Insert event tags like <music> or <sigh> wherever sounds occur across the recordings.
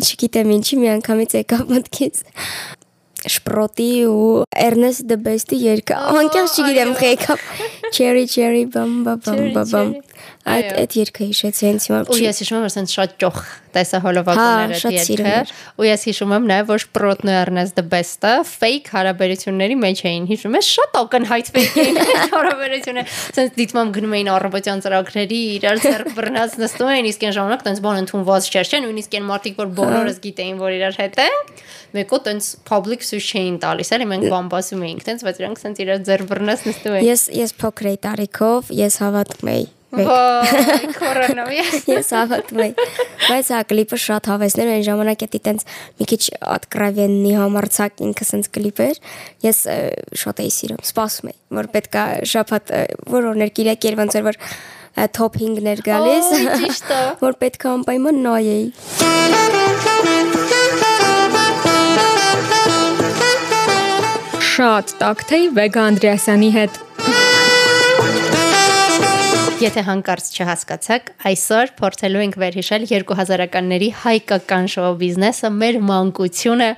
չգիտեմ ինչի մի անգամից եկավ մտքից. Շպրոտի ու Ernest the Best-ի երգը։ Անկեղծ չգիտեմ եկավ։ Cherry cherry bam bam bam bam։ Այդ այդ երգը հիշեցի հենց հիմա։ Ու ես հիշում եմ, որ ասենց շատ ճոխ տեսահոլովակները երգը։ Ու ես հիշում եմ նաև որ ու Ernest the Best-ը fake հարաբերությունների մեջ էին։ Հիշում ես շատ ակնհայտ fake <laughs> էին հարաբերությունները։ Ասենց դիտմամ գնում էին առավոտյան ծրագրերի, իրար ձեռք բռնած նստում էին, իսկ այն ժամանակ տենց բան ընդունված չէր, չէ՞, նույնիսկ այն մարդիկ, որ բոլորս գիտեին, որ իրար հետ են, մեկո տենց public սուշ չէին տալիս, էլի մենք բամբասում էինք, տենց, բայց իրանք տենց իրար ձեռք բռնած նստում էին։ Ես ես փոքր փոքր էի տարիքով, ես հավատում էի կորոնավիրուս։ <laughs> Ես հավատում եմ։ Բայց հա կլիպը շատ հավեսներ այն ժամանակ էտի տենց մի քիչ откровенնի համարցակ ինքը սենց կլիպեր։ Ես շատ էի սիրում, սպասում էի, որ պետքա շաբաթ որ օրներ կիրակ էր ոնց որ top 5-ներ գալիս։ Ճիշտ է։ <laughs> Որ պետքա անպայման նայեի։ Շատ տակտեի Վեգա Անդրեասյանի հետ Եթե հանկարծ չհասկացաք, այսօր փորձելու ենք վերհիշել 2000-ականների հայկական շոու բիզնեսը, մեր մանկությունը,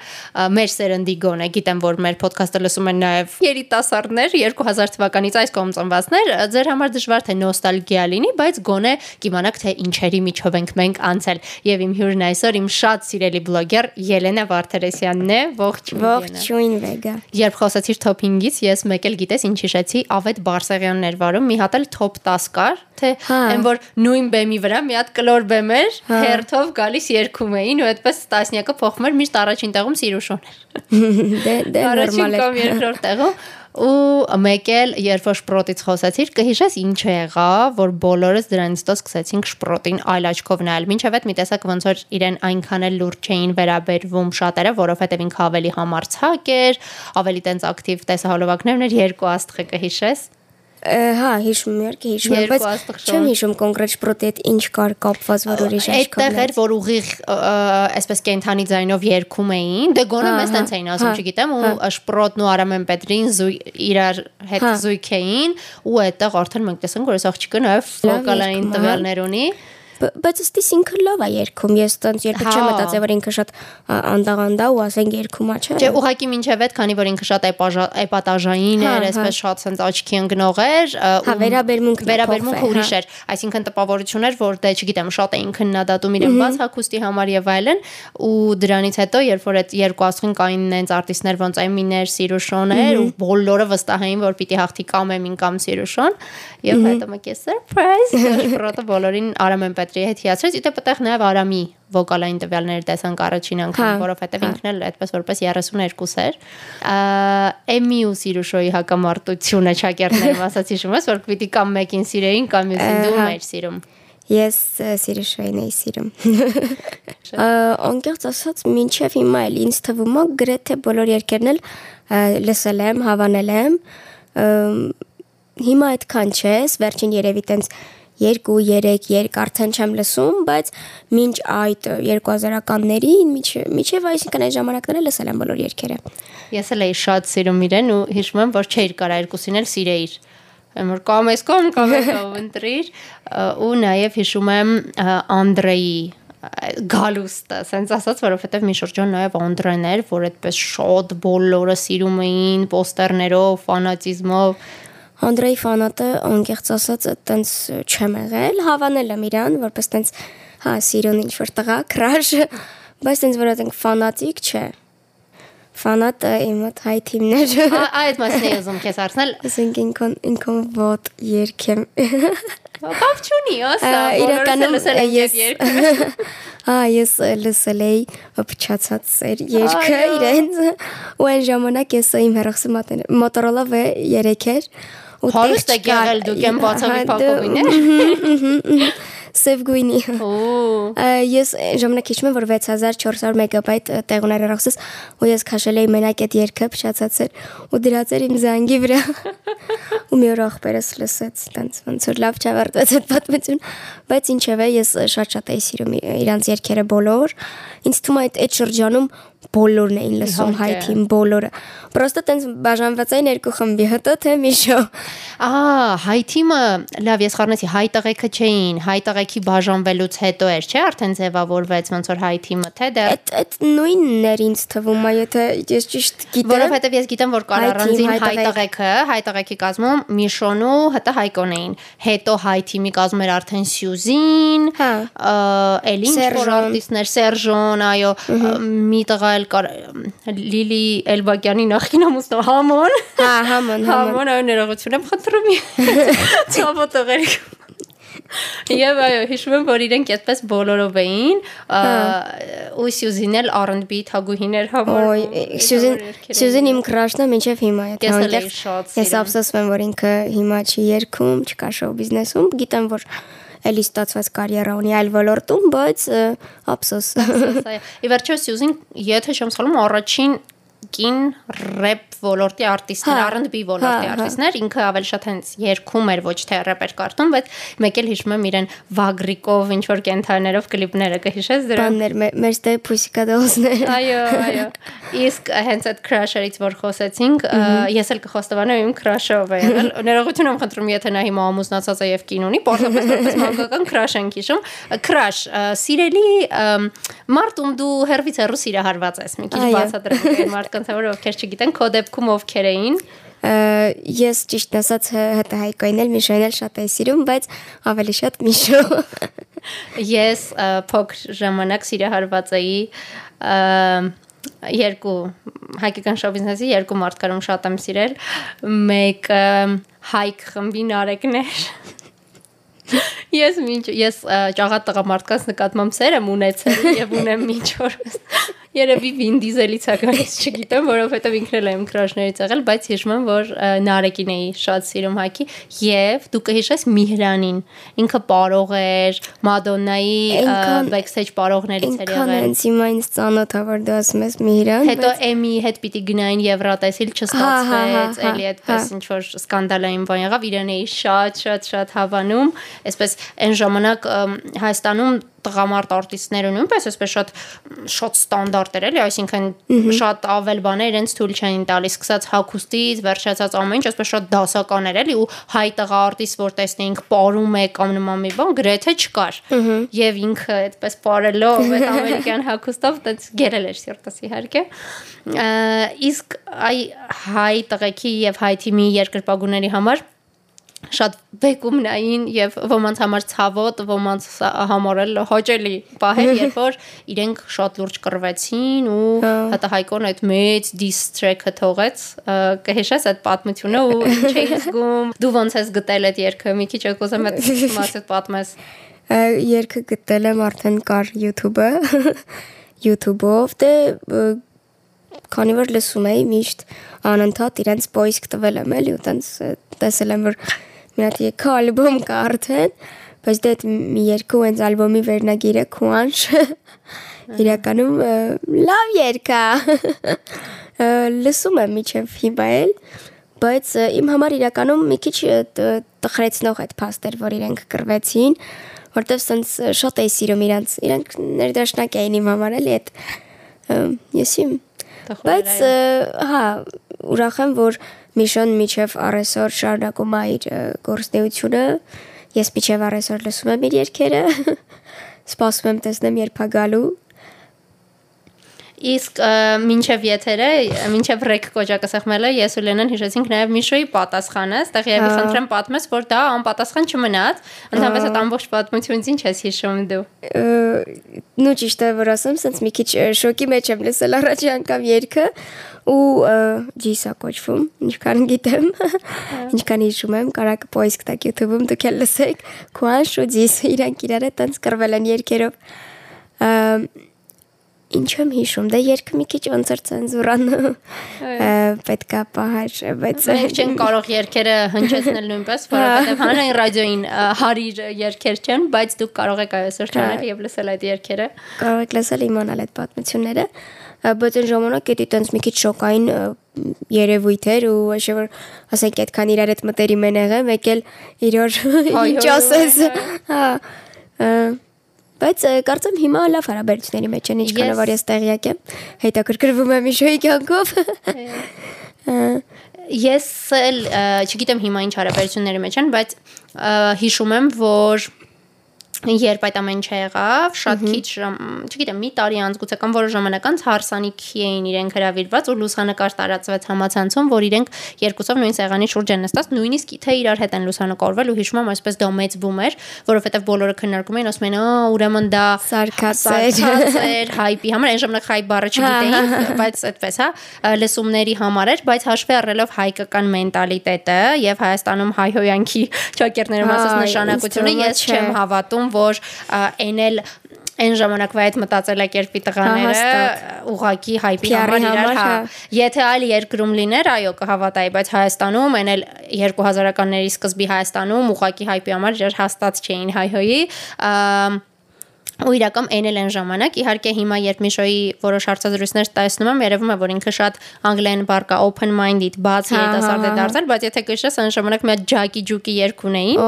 մեր սերնդի գոնը։ Գիտեմ, որ մեր ոդքասթը լսում են նաև երիտասարդներ, 2000 թվականից այս կողմ ծնվածներ, ձեր համար դժվար թե նոստալգիա լինի, բայց գոնե կիմանաք թե ինչերի միջով ենք մենք անցել։ Եվ իմ հյուրն այսօր իմ շատ սիրելի բլոգեր Ելենա Վարդերեսյանն է, ողջույն։ Ողջույն Վեգա։ Երբ խոսացիր թոփինգից, ես մեկ էլ գիտես ինչ հիշեցի, Ավետ Բարսեղյանն էր վարում, մի հատ էլ top 10 կար կար, թե հա։ այն որ նույն բեմի վրա մի հատ կլոր բեմ էր, հա։ հերթով գալիս երգում էին ու այդպես տասնյակը փոխում էր միշտ առաջին տեղում Սիրուշոն էր։ <laughs> Դե դե նորմալ է։ Առաջին կամ երկրորդ տեղում ու մեկ էլ երբ որ շպրոտից խոսացիր, կհիշես ինչ եղա, որ բոլորս դրանից հետո սկսեցինք շպրոտին այլ աչքով նայել։ Մինչև այդ մի տեսակ ոնց որ իրեն այնքան էլ լուրջ չէին վերաբերվում շատերը, որովհետև ինքը ավելի համարցակ էր, ավելի տենց ակտիվ տեսահոլովակներ ուներ, երկու աստղը կհիշես հա հիշում եմ իհարկե հիշում եմ բայց չեմ հիշում կոնկրետ շպրոտի հետ ինչ կար կապված որ ուրիշ աշխարհ այդտեղ էր որ ուղիղ այսպես կենթանի ձայնով երգում էին դե գոնե մեզ տենց էին ասում չգիտեմ ու շպրոտն ու Արամեն Պետրին իրար հետ զույգ էին ու այդտեղ արդեն մենք տեսանք որ այս աղջիկը նաև վոկալային տվյալներ ունի բայց ըստ ինքը լավ է երգում ես տենց երբեք չեմ մտածել որ ինքը շատ անդաղանդա ու ասենք երգում է չէ չէ ուղակի մինչև այդ քանի որ ինքը շատ էպատաժային էր այսպես շատ սենց աչքի ընկնող էր հա վերաբերմունքը վերաբերմունքը ուրիշ էր այսինքն տպավորություն էր որ դե չգիտեմ շատ էին քննադատում իրեն բաց հակոստի համար եւ այլն ու դրանից հետո երբ որ այդ երկու աստղին կային նենց արտիստներ ոնց Էմիներ, Սիրուշոներ ու բոլորը վստահ էին որ պիտի հաղթի կամ Էմին կամ Սիրուշոն եւ հետո մեկ է surprise շփրոտը բոլորին Արամեն Պետրի հետ հիացրեց, իդեպ այդտեղ նաև Արամի վոկալային տվյալները տեսանք առաջին անգամ, հա, որովհետև հա։ ինքն էլ այդպես որպես 32 էր։ Էմի ու Սիրուշոյի հակամարտությունը ճակերտներում <laughs> ասացի շումս, որ պիտի կամ մեկին սիրեին, կամ մյուսին դու հա։ մեր սիրում։ Ես Սիրուշոյին էի սիրում։ Անկեղծ ասած, մինչև հիմա էլ ինձ թվում է գրեթե բոլոր երգերն էլ լսել եմ, հավանել եմ։ Հիմա այդքան չէ, վերջին երևի տենց 2-3 երկ արդեն չեմ լսում, բայց մինչ այդ 2000-ականներին միջև այսինքն այդ ժամանակները լսել եմ բոլոր երգերը։ Ես էլ էի շատ սիրում իրեն ու հիշում եմ, որ չէր կարա երկուսին էլ սիրեիր որ կամ ես կամ կամ կամ <laughs> ընտրիր ու նաև հիշում եմ Անդրեի գալուստը, ասենց ասած, որովհետև մի շրջան նաև Անդրեն էր, որ այդպես շատ բոլորը սիրում էին պոստերներով, ֆանատիզմով Անդրեի ֆանատը անկեղծ ասած տենց չեմ եղել, հավանել եմ իրան, որպես տենց հա սիրուն ինչ որ տղա, քրաշ, բայց տենց որ այդենք ֆանատիկ չէ։ Ֆանատը իմ մոտ հայ թիմներ։ Այդ մասն է ուզում քեզ արցնել։ Ասենք ինքն ինքն ոտ երկեմ։ Բավ չունի, ասա, իրականում ես <laughs> Հա, ես լսել էի փչացած էր երգը իրենց ու այն ժամանակ ես իմ հերոսի Motorola V3 էր հարուստ եք եղել դուք եմ բացավի փակովիներ սև գույնի։ Ես ժամանակ հիշում եմ, որ 6400 մեգաբայթ տեղ ուներ ռախսս ու ես քաշել էի մենակ այդ երգը փչացած էր ու դրած էր իմ զանգի վրա։ <laughs> Ու մի օր ախպերս լսեց, տենց ոնց որ լավ չավարտվեց այդ պատմություն, բայց ինչևէ ես շատ-շատ էի սիրում իրանց երգերը բոլոր։ Ինձ թվում է այդ այդ շրջանում բոլորն էին լսում Իհարկե։ հայթին բոլորը պրոստը տենց բաժանված էին երկու խմբի հետո թե Միշո Ահա, հայ թիմը, լավ, ես խառնեցի, հայ տղեկը չէին, հայ տղեկի բաժանվելուց հետո էր, չէ, արդեն ձևավորվեց ոնց որ հայ թիմը, թե դեռ այդ այդ նույնն էր ինձ թվում է եթե ես ճիշտ գիտեմ Որովհետև ես գիտեմ, որ կար առանձին հայ հայ տղեկ։ տղեկը, հայ տղեկի կազմում Միշոնու, հետո Հայկոն էին։ Հետո հայ թիմի կազմում էր արդեն Սյուզին, Հա։ էլ ինչ որ Սերժոն։ արտիստներ, Սերժոն, այո, մի տղա էլ կար Լիլի Էլբակյանի նախկին ամուսնու Համոն։ հա համոն համոն Համոն այո ներողություն եմ խնդրում։ Ցավո <laughs> տղերք։ Եվ այո, հիշում եմ, որ իրենք այդպես բոլորով էին, ա, ու Սյուզին էլ R&B թագուհիներ համար։ Ոյ, Սյուզին Սյուզին իմ քրաշն է մինչև հիմա էի շատ Ես ափսոսում եմ որ ինքը հիմա չի երգում, չկա շոու բիզնեսում, գիտեմ որ էլի ստացված կարիերա ունի այլ ոլորտում, բայց ափսոս։ Ի վերջո Սյուզին, եթե չեմ սխալվում, առաջին կին рэփ ոլորտի արտիստներ, հա, R&B հա, ոլորտի հա։ արտիստներ, ինքը ավելի շատ հենց երգում էր, ոչ թե рэպեր կարտում, բայց մեկ էլ հիշում եմ իրեն վագրիկով, ինչ որ կենթարներով կլիպները կհիշես դրա։ Բաններ մեր ստե փուսիկա դոզներ։ Այո, այո։ Իսկ հենց այդ crush-երից որ խոսեցինք, ես էլ կխոստովանեմ իմ crush-ով է եղել։ <laughs> Ներողություն եմ խնդրում, եթե նա հիմա ամուսնացած է եւ կին ունի, պարզապես որպես մանկական crush ենք հիշում։ Crush, սիրելի Մարտում դու հերվից հեռու սիրահարված ես, մի քիչ բացատրեմ այդ <laughs> մարդ մարդկանց ովքեր չգիտեն, քո դեպքում ովքեր էին։ Ես ճիշտ ասած հետը հայկային էլ Միշոն էլ շատ էի սիրում, բայց ավելի շատ Միշո։ <laughs> Ես փոքր ժամանակ սիրահարված էի երկու հայկական շոու բիզնեսի երկու մարդկարում շատ եմ սիրել մեկը հայկ խմբի նարեկներ <laughs> Ես ինչ ես ճաղատ տղամարդկանց նկատմամբ սեր եմ ունեցել եւ ունեմ ինչ որ Երևի Վին Դիզելից է գալիս, չգիտեմ, որովհետև ինքն էլ է իմ քրաշներից եղել, բայց հիշում եմ, որ Նարեկին էի շատ սիրում հայքի եւ դու կհիշես Միհրանին։ Ինքը պարող էր, Մադոննայի բեքսթեյջ պարողներից էր Ինքան եղել։ հիմա ինձ ծանոթ ա որ դու ասում ես Միրան, Հետո Էմի հետ պիտի գնային Եվրատեսիլ Հա, հա, հա, չստացվեց, էլի այդպես ինչ որ սկանդալային բան եղավ, իրեն էի շատ շատ շատ հավանում, այսպես այն ժամանակ Հայաստանում տղամարդ արտիստները նույնպես այսպես շատ շատ ստանդարտ էր էլի, այսինքն շատ ավել բաներ իրենց թույլ չէին տալիս, սկսած հակոստից, վերջացած ամեն ինչ, այսպես շատ դասական էր էլի ու հայ տղա արտիստ որ տեսնեինք պարում է կամ նման մի բան, գրեթե չկար։ Եվ ինքը այդպես պարելով այդ ամերիկյան հակոստով այդպես գերել էր սիրտս իհարկե։ Իսկ այ հայ տղեկի եւ հայ թիմի երկրպագուների համար շատ բեկումնային եւ ոմանց համար ցավոտ, ոմանց համար էլ հոճելի պահեր, երբ որ իրենք շատ լուրջ կռվեցին ու հետո հայկոն այդ մեծ track-ը թողեց, ը, կհիշես այդ պատմությունը ու <laughs> ինչ էի զգում։ Դու ոնց ես գտել այդ երգը, մի քիչ եկոզեմ այդ մասը պատմես։ Երգը գտել եմ արդեն կար YouTube-ը <laughs> YouTube-ով դե քանի որ լսում էի միշտ անընդհատ իրենց poisk տվել եմ էլի ու տենց տեսել եմ որ մի հատ եկա ալբոմ կա արդեն բայց դե այդ մի երկու հենց ալբոմի վերնագիրը Quanch իրականում լավ երգ է լսում եմ միջև հիմա էլ բայց իմ համար իրականում մի քիչ տխրեցնող այդ փաստեր որ իրենք կրվեցին որտեվ սենց շատ էի սիրում իրանց իրանք ներդաշնակ էին իմ համար էլի այդ ը, ես իմ Տխուր էր, բայց հա ուրախ եմ որ Միշոն միջև առեսօր շարունակում է իր գործնեությունը ես միջև առեսօր լսում եմ իր երգերը <laughs> սպասում եմ տեսնեմ երբ է գալու Իսկ մինչև եթերը, մինչև ռեկ կոճակը սեղմելը, ես ու Լենան հիշեցինք նաև Միշոյի պատասխանը, այստեղ եւի Հա։ խնդրեմ պատմես, որ դա անպատասխան չմնաց։ Ընդհանրապես այդ ամբողջ պատմությունից ինչ ես հիշում դու։ նու ճիշտ է որ ասեմ, սենց մի քիչ շոկի մեջ եմ լսել առաջի անգամ երգը ու ջիսա կոչվում, ինչքան գիտեմ, <laughs> ինչքան հիշում եմ, կարակ poisk տակ YouTube-ում դուք էլ լսեք, Quanch ու ջիս իրանք իրար հետ տենց կրվել են երգերով։ Ինչ եմ հիշում, դե երգը մի քիչ ոնց էր ցենզուրան պետքա պահար, բայց Մենք չենք կարող երկերը հնչեցնել նույնպես, որովհետև հանրային ռադիոյին հարիր երկեր չեն, բայց դուք կարող եք այսօր ճանել եւ լսել այդ երկերը։ կարող եք լսել իմանալ այդ պատմությունները բայց այն ժամանակ էդի տենց մի քիչ շոկային երևույթ էր ու ոչ որ ասենք այդքան իրար հետ մտերիմ են եղել մեկ էլ իրոր <laughs> ինչ ասես հա Բայց կարծեմ հիմա լավ հարաբերությունների մեջ են, ինչքան Ես- որ ես տեղյակ եմ։ Հետաքրքրվում եմ Միշոյի կյանքով։ Ես էլ չգիտեմ հիմա ինչ հարաբերությունների մեջ են, բայց հիշում եմ, որ երբ այդ ամեն ինչը եղավ, շատ քիչ, չգիտեմ, մի տարի անց գուցե կամ որոշ ժամանակ անց հարսանիքի էին իրենք հravirված ու լուսանկար տարածվեց համացանցում, որ իրենք երկուսով նույն սեղանի շուրջ են նստած, նույնիսկ թե իրար հետ են լուսանկարվել ու հիշում եմ այսպես դա մեծ բում էր, որովհետև բոլորը քննարկում էին, ասում էին, «Ա, ուրեմն դա Սարկած էր»։ սարկած էր հայպի համար, այն ժամանակ հայ բառը չգիտեին, բայց այդպես հա, լսումների համար էր, բայց հաշվի առնելով հայկական մենտալիտետը եւ Հայաստանում հայհոյանքի ճակերտները մասած Այ, նշանակությունը ես չեմ հավատում, որ այն էլ այն ժամանակվա այդ մտածելակերպի տղաները ուղակի հայպի համար իրար հա հա։ եթե այլ երկրում լիներ այո կհավատայի բայց Հայաստանում այն էլ 2000-ականների սկզբի Հայաստանում ուղակի հայպի համար իրար հաստատ չէին հայհոյի ու իրական այն էլ այն ժամանակ իհարկե հիմա երբ Միշոյի որոշ հարցազրույցներ տեսնում եմ երևում է որ ինքը շատ անգլերեն բառ կա open minded բաց երիտասարդ է դարձել բայց եթե կհիշես այն ժամանակ մի հատ ջակի ջուկի երկ ունեին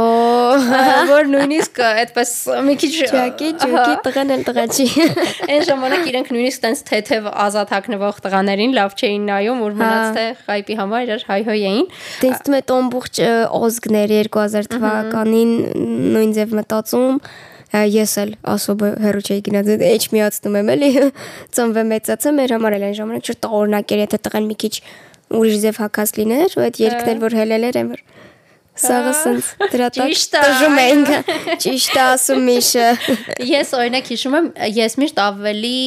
որ նույնիսկ այդպես մի քիչ ճակի, ճուկի, տղան էլ տղա չի։ <laughs> Այն ժամանակ իրենք նույնիսկ տենց թեթև ազատ հակնվող տղաներին լավ չէին նայում, որ մնաց թե հայպի համար իրար հայհոյ էին։ Դες դու մե տոմբուղջ օզգներ 2000 թվականին նույն ձև մտածում ես էլ ասոբը հերո չէի գնաց էջ միացնում եմ էլի <laughs> ծնվե մեծացա մեր համար էլ այն ժամանակ չէր տողորնակ էր եթե տղան մի քիչ ուրիշ ձև հակած լիներ ու այդ երկներ որ հելել էր եմ որ Սաղը սենց դրա տակ տժում ենք ճիշտ է ասում միշը <laughs> Ես օրինակ հիշում եմ, ես միշտ ավելի,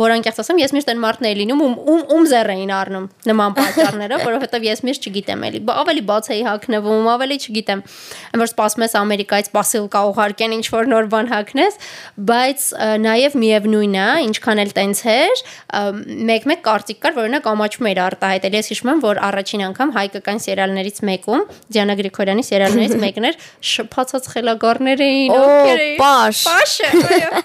որ անկեղծ ասեմ, ես միշտ այն մարդն էի լինում, ում ում, ում զեր էին առնում նման պատճառները, <laughs> որովհետև ես միշտ չգիտեմ էլի, ավելի բաց էի հակնվում, ավելի չգիտեմ, այն որ սպասում ես Ամերիկայից պասիլկա ուղարկեն ինչ որ նոր բան հակնես, բայց նաև միևնույն է, ինչքան էլ տենց էր, մեկ-մեկ կարծիք կար, որ օրինակ ամաչում էր արտահայտել։ Ես հիշում եմ, որ առաջին անգամ հայկական սերիալներից մեկում Դիանա Գրիգորյանի սերիալներից մեկն էր շփացած խելագարներ էին, ովքեր էին պաշ։ Պաշը, այո։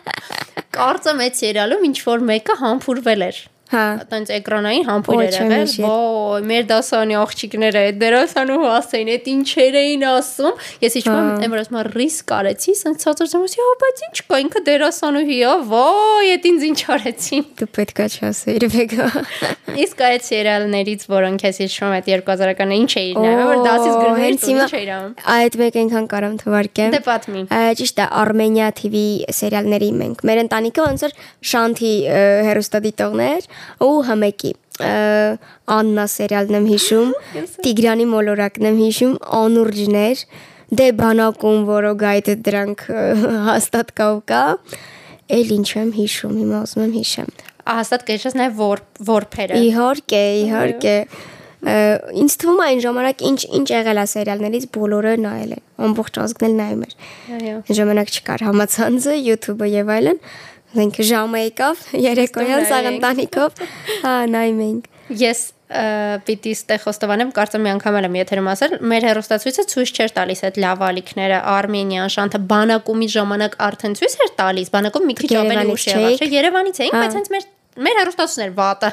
Կարծեմ այդ սերիալում ինչ որ մեկը համբուրվել էր։ հա Այտենց էկրանային համբույր էր եղել։ Ոյ, մեր դասանի աղջիկները այդ դերասանու ասեին, այդ ինչեր էին ասում։ Ես իջում եմ, Հա։ որ ասում եմ ռիսկ արեցի, ասենց ցածրում ասի, հա, բայց ինչ կա, ինքը դերասանուհի է, ոյ, այդ ինձ ինչ արեցին։ դու պետքա չասեիր վեգա Իսկ այդ սերիալներից, որոնք ես հիշում եմ, այդ 2000-ականը ինչ էի նայում, որ դասից էր հիմա ինչ էի անում։ այդ մեկ այնքան կարամ թվարկեմ Դե պատմի։ Ճիշտ է, Armenia TV սերիալների մենք։ Մեր ընտանիքը ոնց որ Շանթի հերոստադիտողներ ու հմեկի Աննա սերիալն եմ հիշում, Տիգրանի մոլորակն եմ հիշում, Անուրջներ, դե բանակում որոգայդ դրանք հաստատ կավ կա։ Էլ ինչ եմ հիշում, հիմա ուզում եմ հիշեմ։ Հաստատ կհիշես նաև որ որփերը։ Իհարկե, իհարկե։ Ինձ թվում է այն ժամանակ ինչ ինչ եղել է սերիալներից բոլորը նայել են։ Ամբողջ ազգն էլ նայում էր։ Այո։ ժամանակ չկար համացանցը, YouTube-ը եւ այլն։ Մենք ժամը եկավ երեկոյան սաղ ընտանիքով, հա, նայում ենք։ Ես պիտի ստե խոստովանեմ, կարծեմ մի անգամ եմ եթերում ասել, մեր հերոստացույցը ցույց չէր տալիս այդ լավ ալիքները, Արմենիան, Շանթը բանակումի ժամանակ արդեն ցույց էր տալիս, բանակում մի քիչ ավելի ուշ եղավ, չէ, Երևանից էինք, Հա։ բայց հենց մեր մեր հերոստացույցն էր վատը։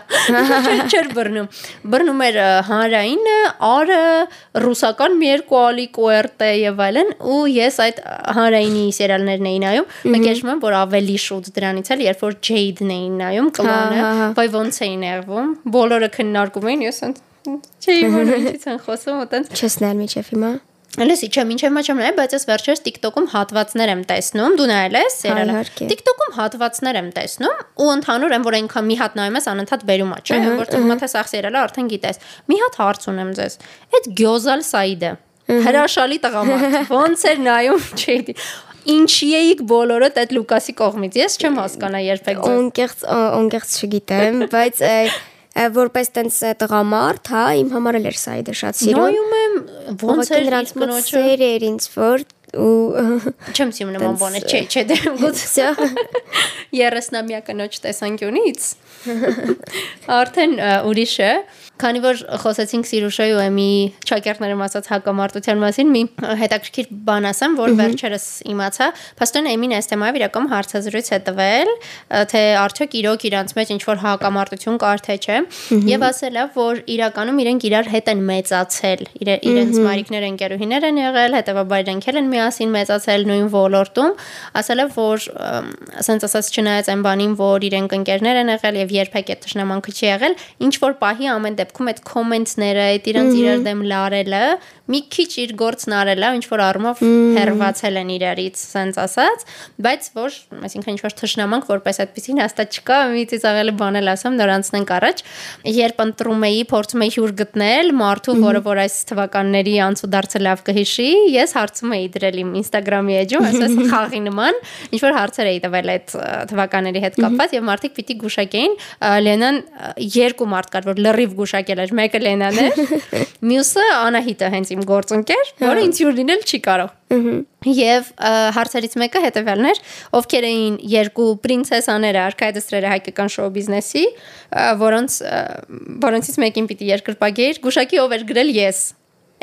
Չէր- բռնում։ Բռնում էր հանրայինը, արը, ռուսական մի երկու ալիք ORT եւ այլն, ու ես այդ հանրայինի սերիալներն էի նայում, մեկ հիշում եմ, որ ավելի շուտ դրանից էլ, երբ որ Jade-ն էին նայում, կլոնը, հա, հա։ Վայ ոնց էին եղվում։ Բոլորը քննարկում էին, ես ընդ չէի որ ինչից են խոսում, ու տենց Չես նայել միջև հիմա։ Լսի, չէ, ինչեւ մաչամ նայ, բայց ես վերջերս TikTok-ում հատվածներ եմ տեսնում, դու նայել ես իհարկե։ TikTok-ում հատվածներ եմ տեսնում ու ընդհանուր եմ, որ այնքան մի հատ նայում ես, անընդհատ բերում է, չէ, որտեղ հիմա թե սա սերիալը արդեն գիտես։ Մի հատ հարց ունեմ ձեզ։ Այդ Գյոզալ Սաիդը հրաշալի տղամարդ։ <laughs> Ոնց էր նայում, չէի։ Ինչի էիք բոլորը այդ Լուկասի կողմից։ Ես չեմ հասկանա երբեք ձեզ։ Ոնկեղծ ոնկեղծ չգիտեմ, բայց որպես տենց տղամարդ, հա, իմ համար էլ էր սայդը շատ սիրուն։ Նայում ոնց էր նրանց մոտ սեր էր ինձ որ ու չեմ ցիմ նման բանը չէ չէ դե գուցե 30-ամյա <laughs> կնոջ տեսանկյունից <laughs> արդեն ուրիշ է Քանի որ խոսեցինք Սիրուշոյի ու Էմի ճակերտներում ասած հակամարտության մասին, մի հետաքրքիր բան ասեմ, որ վերջերս իմացա, փաստորեն Էմին այս թեմայով իրական հարցազրույց է տվել, թե արդյոք իրոք իրանց մեջ ինչ որ հակամարտություն կար թե չէ, եւ ասել է, որ իրականում իրենք իրար հետ են մեծացել, իրենց մարիկներ ընկերուհիներ են եղել, հետեւաբար իրենք են միասին մեծացել նույն ոլորտում, ասել է, որ ասենց ասած չնայած այն բանին, որ իրենք ընկերներ են եղել եւ երբեք այդ ճշնամանքը չի եղել, ինչ որ պահի ամեն դեպքում այդ կոմենտները, այդ իրանց իրար դեմ լարելը մի քիչ իր գործն արել է, ինչ որ առումով հերվածել են իրարից, սենց ասած, բայց որ, այսինքն ինչ որ թշնամանք որպես այդպեսին հաստատ չկա, մի ծիծաղելի բան էլ ասեմ, նորանցնենք առաջ, երբ ընտրում էի, փորձում էի հյուր գտնել մարդու, որը որ այս թվականների անցու դարձը լավ կհիշի, ես հարցում էի դրել իմ Instagram-ի էջում, այսպես <laughs> խաղի նման, ինչ որ հարցեր էի տվել այդ թվականների հետ կապված եւ մարդիկ պիտի գուշակեին, Լենան երկու մարդ կար, որ լրիվ գուշակել էր, մեկը Լենան էր, <laughs> մյուսը Անահիտը հենց իմ գործընկեր, որը ինձ հյուր լինել չի կարող։ Եվ հարցերից մեկը հետևյալն էր, ովքեր էին երկու պրինցեսաները, արքայդեսրերը հայկական շոու բիզնեսի, որոնց որոնցից մեկին պիտի երկրպագեիր, գուշակի ով էր գրել ես։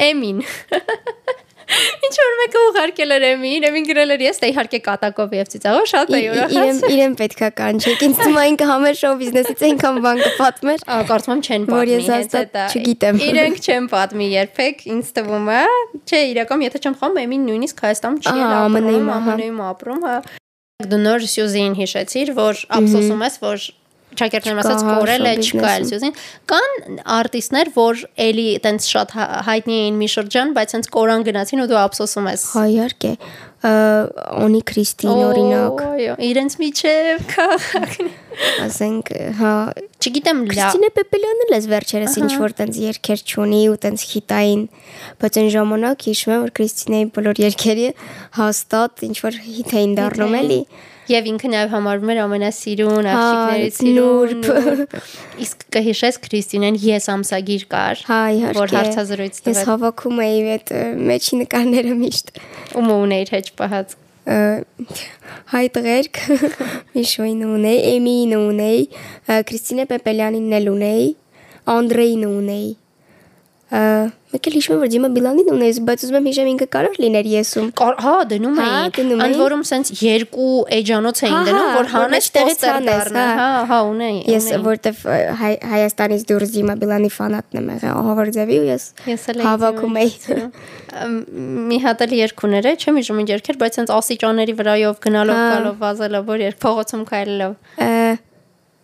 Էմին։ <laughs> Ինչ որ մեկը ուղարկել էր Էմին, Էմին գրել էր ես, դե իհարկե կատակով եւ ծիծաղով շատ է ուրախացել։ Իրեն իրեն պետքա կանչեք։ <laughs> Ինձ թվում է ինքը համեր շոու բիզնեսից այնքան բան կպատմեր։ Կարծում եմ չեն պատմի։ ես հաստատ չգիտեմ։ Իրենք չեն պատմի երբեք, ինձ թվում է։ Չէ, իրական եթե չեմ խոմ, Էմին նույնիսկ Հայաստանում չի ապրում, ԱՄՆ-ում ապրում, հա։ Դու նոր Սյուզին հիշեցիր, որ ափսոսում ես, որ ճակերտներում ասած կորել է չկա էլ Սյուզին կան արտիստներ որ էլի տենց շատ հայտնի էին մի շրջան բայց հենց կորան գնացին ու դու ափսոսում ես հա իհարկե Օնի Քրիստին օրինակ այո իրենց միջև քաղաքն ասենք հա չգիտեմ լա Քրիստինե Պեպելյանն էլ էս վերջերս ինչ որ տենց երկեր չունի ու տենց հիտային բայց այն ժամանակ հիշում եմ որ Քրիստինեի բոլոր երկերը հաստատ ինչ որ հիթ էին դառնում էլի Եվ ինքը նաև համարվում էր ամենասիրուն աղջիկներից սիրուն։ Իսկ կհիշես Քրիստինեն ես ամսագիր կար, որ հարցազրույց տվեց։ Ես հավաքում էի այդ մեջի նկարները միշտ։ Ում ունեիր հեչ պահած հայ տղերք <laughs> Միշոին ունեի, Էմիին ունեի, Քրիստինե Պեպելյանին էլ ունեի, Անդրեին ունեի Մեկ էլ հիշում եմ որ Դիմա Բիլանին ունես, բայց ուզում եմ հիշեմ ինքը կարող լիներ եսում։ Հա, դնում էին։ Ընդ որում սենց երկու էջանոց էին դնում, որ հանես տեղից դառնա։ Հա, հա, ունեի։ Ես որտեվ Հայաստանից դուրս Դիմա Բիլանի ֆանատն եմ եղել, ահավարձեվի ու ես հավաքում էի։ Մի հատ էլ երկուներ է, չեմ հիշում ինչ երկեր, բայց սենց ասիճաների վրայով գնալով, գալով, վազելով, որ երբ փողոցում քայլելով։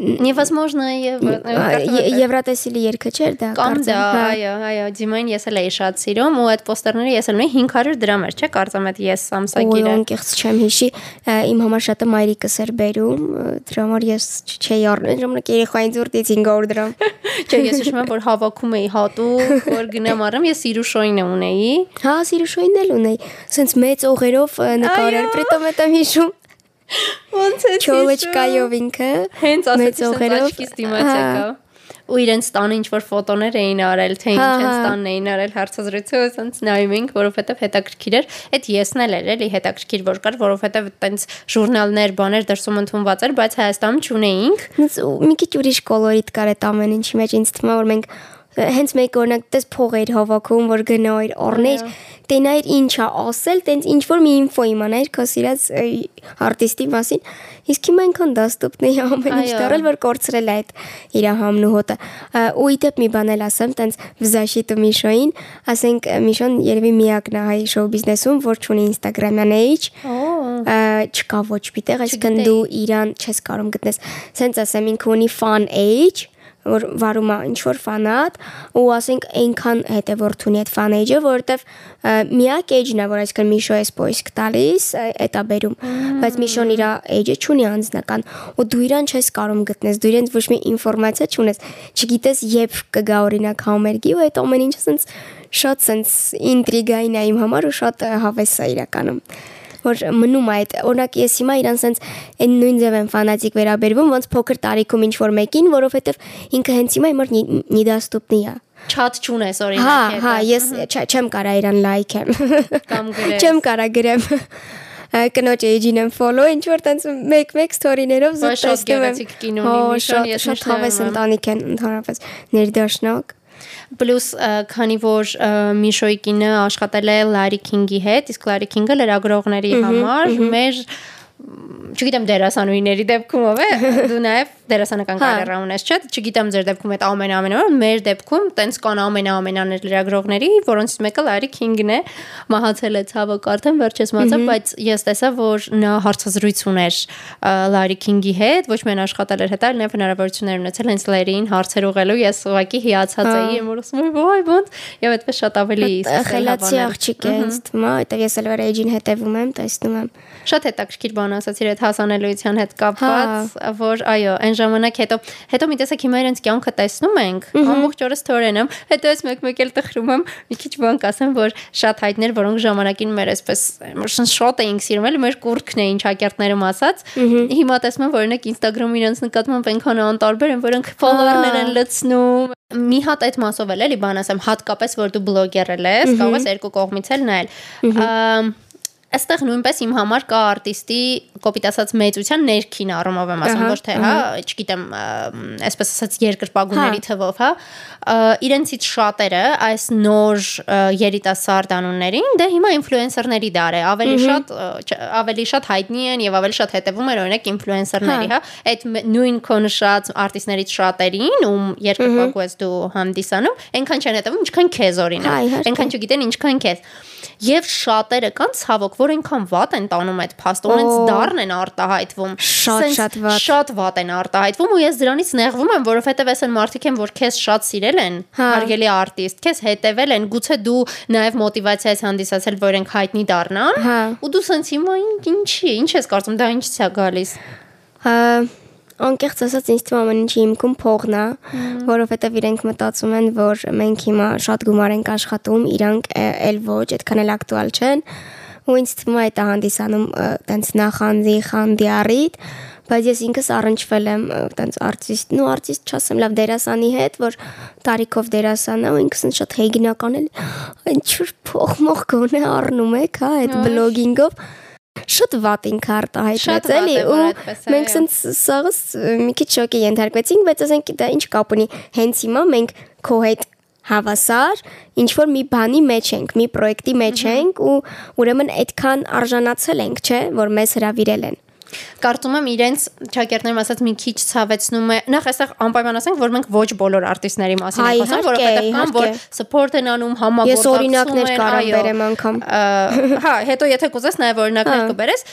Невозможно Եվրատեսիլի երգը չէր դա Կամ դա, այո, այո, Դիմային ես էլ էի շատ սիրում ու այդ պոստերները ես էլ ունեի 500 դրամ էր, չէ՞, կարծեմ այդ ես ամսագիրը։ Ու անկեղծ չեմ հիշի, իմ համար շատը մայրիկս էր բերում, դրա համար ես չէի առնել, ժամանակ երեխային զուրտից 500 դրամ։ <laughs> Չէ, ես հիշում եմ, որ հավաքում էի հատուկ, որ գնամ առամ, ես Սիրուշոյին ունեի։ Հա, Սիրուշոյին էլ ունեի։ Սենց մեծ օղերով նկարել, պրիտոմ եմ հիշում։ Ոնց է Չոլեչկայով ինքը հենց ասեցի աչքից դիմաց եկա ու իրենց տանը ինչ որ ֆոտոներ էին արել, թե ինչ են տանն էին արել հարցազրույցը, ասենց նայում ենք, որովհետև հետաքրքիր էր։ Այդ եսն էլ էր, էլի հետաքրքիր որ կար, որովհետև այտենց ժուրնալներ, բաներ դրսում ընդունված էր, բայց Հայաստանում չունեինք։ Մի քիչ ուրիշ կոլորիտ կար այդ ամեն ինչի մեջ, ինձ թվում է որ մենք հենց մեկ օրինակ դες փողեր հավաքում, որ գնայր, առներ, տենայր ինչա ասել, տենց ինչ որ մի ինֆո իմանայր քո սիրած արտիստի մասին։ Իսկ հիմա այնքան դաստուպն է <laughs> ամեն ինչ դարել, որ կորցրել է այդ իր համն ու հոտը։ Ու իդեպ մի բան էլ ասեմ, տենց վզաշիտը Միշոին, ասենք Միշոն երևի միակն է հայ շոու բիզնեսում, որ ունի Instagram-յան page։ Չկա ոչ մի տեղ, այսինքն դու իրան չես կարող գտնես։ Սենց ասեմ, ինքը ունի fan age որ վարում է ինչ որ ֆանատ ու ասենք այնքան հետևորդ ունի այդ ֆանեջը, որովհետև միակ էջն է, որ այսքան Միշո էս պոիսկ տալիս, էտա բերում, բայց Միշոն իր էջը չունի անձնական ու դու իրան չես կարող գտնես, դու իրենց ոչ մի ինֆորմացիա չունես, չգիտես երբ կգա օրինակ համերգի ու այդ ամեն ինչը սենց շատ սենց ինտրիգային է իմ համար ու շատ հավես է իրականում որ մնում է այդ օրինակ ես հիմա իրան սենց այն նույն ձև եմ ֆանատիկ վերաբերվում ոնց փոքր տարիքում ինչ որ մեկին որովհետև ինքը հենց հիմա իմար նիդաստուպնի է չաթ չունես օրինակ Հա, հա, ես չեմ կարա իրան լայքեմ կամ <laughs> գրեմ Չեմ կարա գրեմ կնոջ էջին եմ ֆոլո ինչ որ տենց մեկ-մեկ սթորիներով զուտ տեսնում եմ։ Շատ գեղեցիկ կինո ունի, Միշան ես շատ հավես ընտանիք են ընդհանրապես ներդաշնակ Պլյուս քանի որ Միշոյի կինը աշխատել է Լարի Քինգի հետ, իսկ Լարի Քինգը լրագրողների համար մեր չգիտեմ դերասանուհիների դեպքում ով է <laughs> դու նաև դերասանական կարիերա ունես չէ չգիտեմ ձեր դեպքում այդ ամեն ամենը մեր դեպքում տենց կան ամեն ամենաներ լրագրողների որոնցից մեկը Լարի Քինգն է մահացել է ցավոք արդեն վերջես մահացավ բայց ես տեսա որ նա հարցազրույց ուներ Լարի Քինգի հետ ոչ միայն աշխատել էր հետ այլ նաև հնարավորություններ ունեցել հենց Լարիին հարցեր ուղղելու ես ուղղակի հիացած էի եմ որ ասում եմ ոայ ոնց եւ այդպես շատ ավելի խելացի աղջիկ է ինձ թվում է այդտեղ ես էլ վրա էջին հետևում եմ տեսնում եմ շատ հետաքրքիր բան ասացիր այդ հասանելիության հետ կապված որ այո այն ժամանակ հետո հետո մի տեսակ հիմա իրենց կյանքը տեսնում ենք ամբողջ օրը ստորեն եմ հետո ես մեկ-մեկ էլ տխրում եմ մի քիչ բան կասեմ որ շատ հայտներ որոնք ժամանակին մեր այսպես շատ էինք սիրում էլ մեր կուրքն էին ճակերտներում ասած հիմա տեսնում եմ որ օրինակ Instagram-ում իրենց նկատմամբ այնքան անտարբեր են որոնք follower-ներ են լցնում մի հատ այդ մասով էլ էլի բան ասեմ հատկապես որ դու բլոգեր ես կարող ես երկու կողմից էլ նայել Այստեղ նույնպես իմ համար կա արտիստի կոպիտ ասած մեծության ներքին առումով եմ ասում, ոչ թե, հա, չգիտեմ, այսպես ասած երկրպագուների հա։ թվով, հա, իրենցից շատերը այս նոր երիտասարդ անուններին դե հիմա ինֆլուենսերների դար է, ավելի շատ ավելի շատ հայտնի են եւ ավելի շատ հետևում են օրինակ ինֆլուենսերների, հա, այդ նույն կոնշած արտիստներից շատերին, ում երկրպագու ես դու հանդիսանում, այնքան չեն հետևում, ինչքան քեզ օրինակ, այնքան չգիտեն ինչքան քեզ եւ շատերը կան ցավոք, որ այնքան վատ են տանում այդ փաստը, ունենց դառն են արտահայտվում։ Շատ շատ վատ։ Շատ վատ են արտահայտվում ու ես դրանից նեղվում եմ, որովհետեւ այս են մարդիկ են, որ քեզ շատ սիրել են, հա։ հարգելի արտիստ, քեզ հետևել են, գուցե դու նաեւ մոտիվացիա ես հանդիսացել, որ ենք հայտնի դառնան, հա։ ու դու սենց հիմա ինչի, ինչ ես կարծում, դա ինչից է գալիս։ Հա անկեղծ ասած ինձ թվում ամեն ինչի հիմքում փողն է, որովհետև իրենք մտածում են, որ մենք հիմա շատ գումար ենք աշխատում, իրանք էլ ոչ, այդքան էլ ակտուալ չեն ու ինձ թվում է դա հանդիսանում տենց նախանձի, խանդի առիթ, բայց ես ինքս առնչվել եմ տենց արտիստ, նու արտիստ չասեմ, լավ դերասանի հետ, որ տարիքով դերասան է ու ինքս շատ հեգինական էլ ինչ որ փող մող գոնե առնում եք, հա, այդ բլոգինգով շատ վատ ինք արտահայտվեց էլի ու մենք սենց սաղս մի քիչ շոկի ենթարկվեցինք, բայց ասենք դա ինչ կապ ունի։ Հենց հիմա մենք քո հետ հավասար ինչ որ մի բանի մեջ ենք, մի պրոյեկտի մեջ ենք ու ուրեմն այդքան արժանացել ենք, չէ, որ մեզ հravirել են կարծում եմ իրենց ճակերտներում ասած մի քիչ ցավեցնում է նախ այստեղ անպայման ասենք որ մենք ոչ բոլոր արտիստների մասին ենք խոսում որովհետև կան որ support են անում համագործակցում ես օրինակներ կարամ բերեմ անգամ հա հետո եթե կուզես նաև օրինակներ հա։ կբերես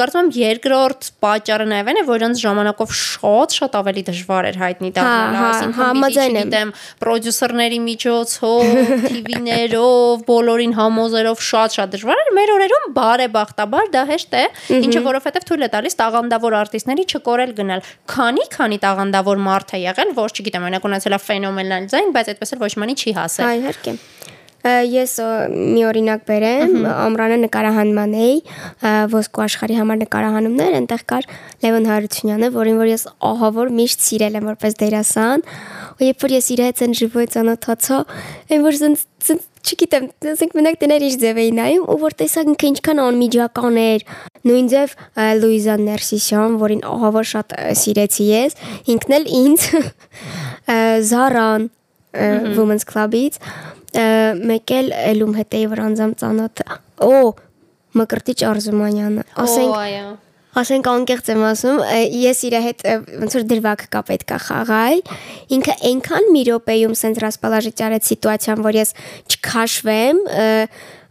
կարծում եմ երկրորդ պատճառը նաև այն է որ իրենց ժամանակով շատ շատ ավելի դժվար էր հայտնի հա, դառնալ հա, այսինքն գիտեմ պրոդյուսերների միջոցով <laughs> TV-ներով բոլորին համոզերով շատ շատ դժվար էր մեր օրերում բարեբախտաբար դա հեշտ է ինչը որովհետև թույլ է տալիս տալիս տաղանդավոր արտիստների չկորել գնալ։ Քանի քանի տաղանդավոր մարդ է եղել, որ չգիտեմ, օրինակ ունեցել է ֆենոմենալ ձայն, բայց այդպես էլ ոչ մանի չի հասել։ Այ իհարկե ես մի օրինակ բերեմ ամրանը նկարահանման էի ոսկու աշխարհի համար նկարահանումներ այնտեղ կար Լևոն Հարությունյանը որին որ ես ահավոր միշտ սիրել եմ որպես դերասան ու երբ որ ես իր հետ են ժիվոյ ծանոթացա այն որ զենց չգիտեմ, ասենք մենակ տներ իր ձև էի նայում ու որ տեսակ ինքը ինչքան անմիջական էր։ Նույն ձև Լուիզա Ներսիսյան, որին ահավոր շատ սիրեցի ես, ինքն էլ ինձ Զարան Women's Club-ից մեկ էլ Էլում հետ էի որ անձամ ծանոթ։ Օ Մկրտիչ Արզումանյանը։ Ասենք ասենք անկեղծ եմ ասում, ես իր հետ ոնց որ դրվակ կա պետքա խաղալ։ Ինքը այնքան մի րոպեում սենց ռասպալաժի ճարեց սիտուացիան, որ ես չքաշվեմ,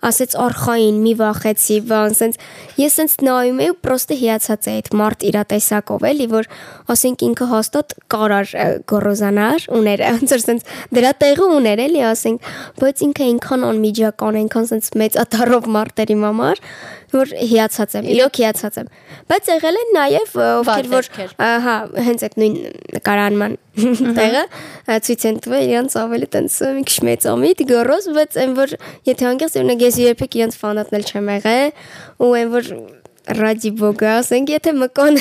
ասեց արխային մի վախեցի, բան, սենց ես սենց նայում եի ու պրոստը հիացած էի այդ մարդ իրա տեսակով էլի, որ ասենք ինքը հաստատ կարար գորոզանար, ուներ, ոնց որ սենց դրա տեղը ուներ էլի, ասենք, բայց ինքը այնքան անմիջական, այնքան սենց մեծ աթարով մարդերի համար, որ հիացած եմ, իրոք հիացած եմ։ Բայց եղել են նաև ովքեր որ հա, հենց այդ նույն նկարանման տեղը ցույց են տվել իրանց ավելի տենց մի քիչ մեծամիտ գորոզ, բայց այն որ եթե օրինակ ես երբեք իրանց ֆանատնել չեմ եղել ու այն որ Ռադի բոգա, ասենք եթե մկոն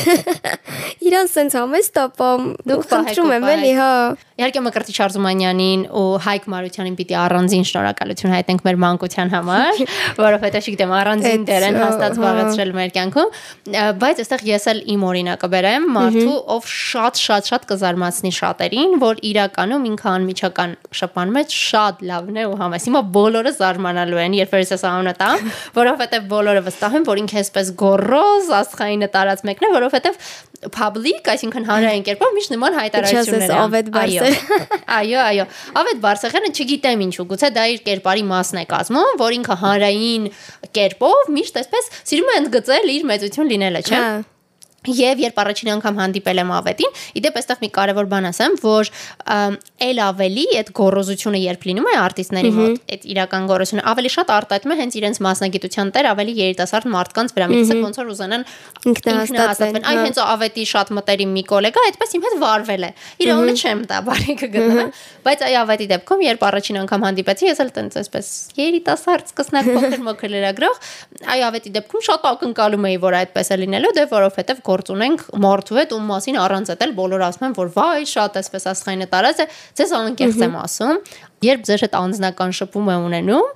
<laughs> իրան սենց համես տապամ, Դուք խնդրում եմ էլի, հա։ Իհարկե Մկրտիչ Արզումանյանին ու Հայկ Մարությանին պիտի առանձին շնորհակալություն հայտնենք մեր մանկության համար, <laughs> որովհետեւ չգիտեմ առանձին դեր են հա, հաստատ հա։ զբաղեցրել մեր կյանքում, բայց այստեղ ես էլ իմ օրինակը բերեմ, մարդու ով շատ շատ շատ կզարմացնի շատերին, որ իրականում ինքը անմիջական շփման մեջ շատ լավն է ու համես։ Հիմա բոլորը զարմանալու են, երբ ես այս անունը տամ, որովհետեւ բոլորը վստահ են, որ ինքը այսպես գոռոզ աստղայինը տարած մեկն է, որովհետեւ public, այսինքն հանրային կերպով միշտ նման հայտարարություններ ասես Ավետ Բարսեղյանը։ Այո, այո։ Ավետ Բարսեղյանը չգիտեմ ինչու, գուցե դա իր կերպարի մասն է կազմում, որ ինքը հանրային կերպով միշտ այսպես սիրում է ընդգծել իր մեծություն լինելը, չէ՞։ Հա։ Եվ երբ առաջին անգամ հանդիպել եմ Ավետին, իդեպ այստեղ մի կարևոր բան ասեմ, որ ել ավելի այդ գոռոզությունը երբ լինում է արտիստների մոտ, այդ իրական գոռոզությունը ավելի շատ արտահայտում է հենց իրենց մասնագիտության տեր ավելի երիտասարդ մարդկանց վրա, մի տեսակ ոնց որ ուզենան Ինքնահաստատվեն, Այն հա։ հենց Ավետի շատ մտերիմ մի գոլեգա, այդպես իմ հետ վարվել է։ Իր անունը չեմ տա, բարի կգտնեմ, բայց այ Ավետի դեպքում, երբ առաջին անգամ հանդիպեցի, ես էլ տենց այսպես երիտասարդ սկսնակ <laughs> փոքր մոքր լրագրող, այ Ավետի դեպքում շատ ակնկալում էի, որ այդպես է լինելու, դե որովհետև գործ ունենք մարդու հետ, ում մասին առանց էլ բոլորը ասում են, որ վայ, շատ այսպես աստղայինը տարած է, ձեզ անկեղծ եմ ասում, երբ ձեր հետ անձնական շփում է ունենում,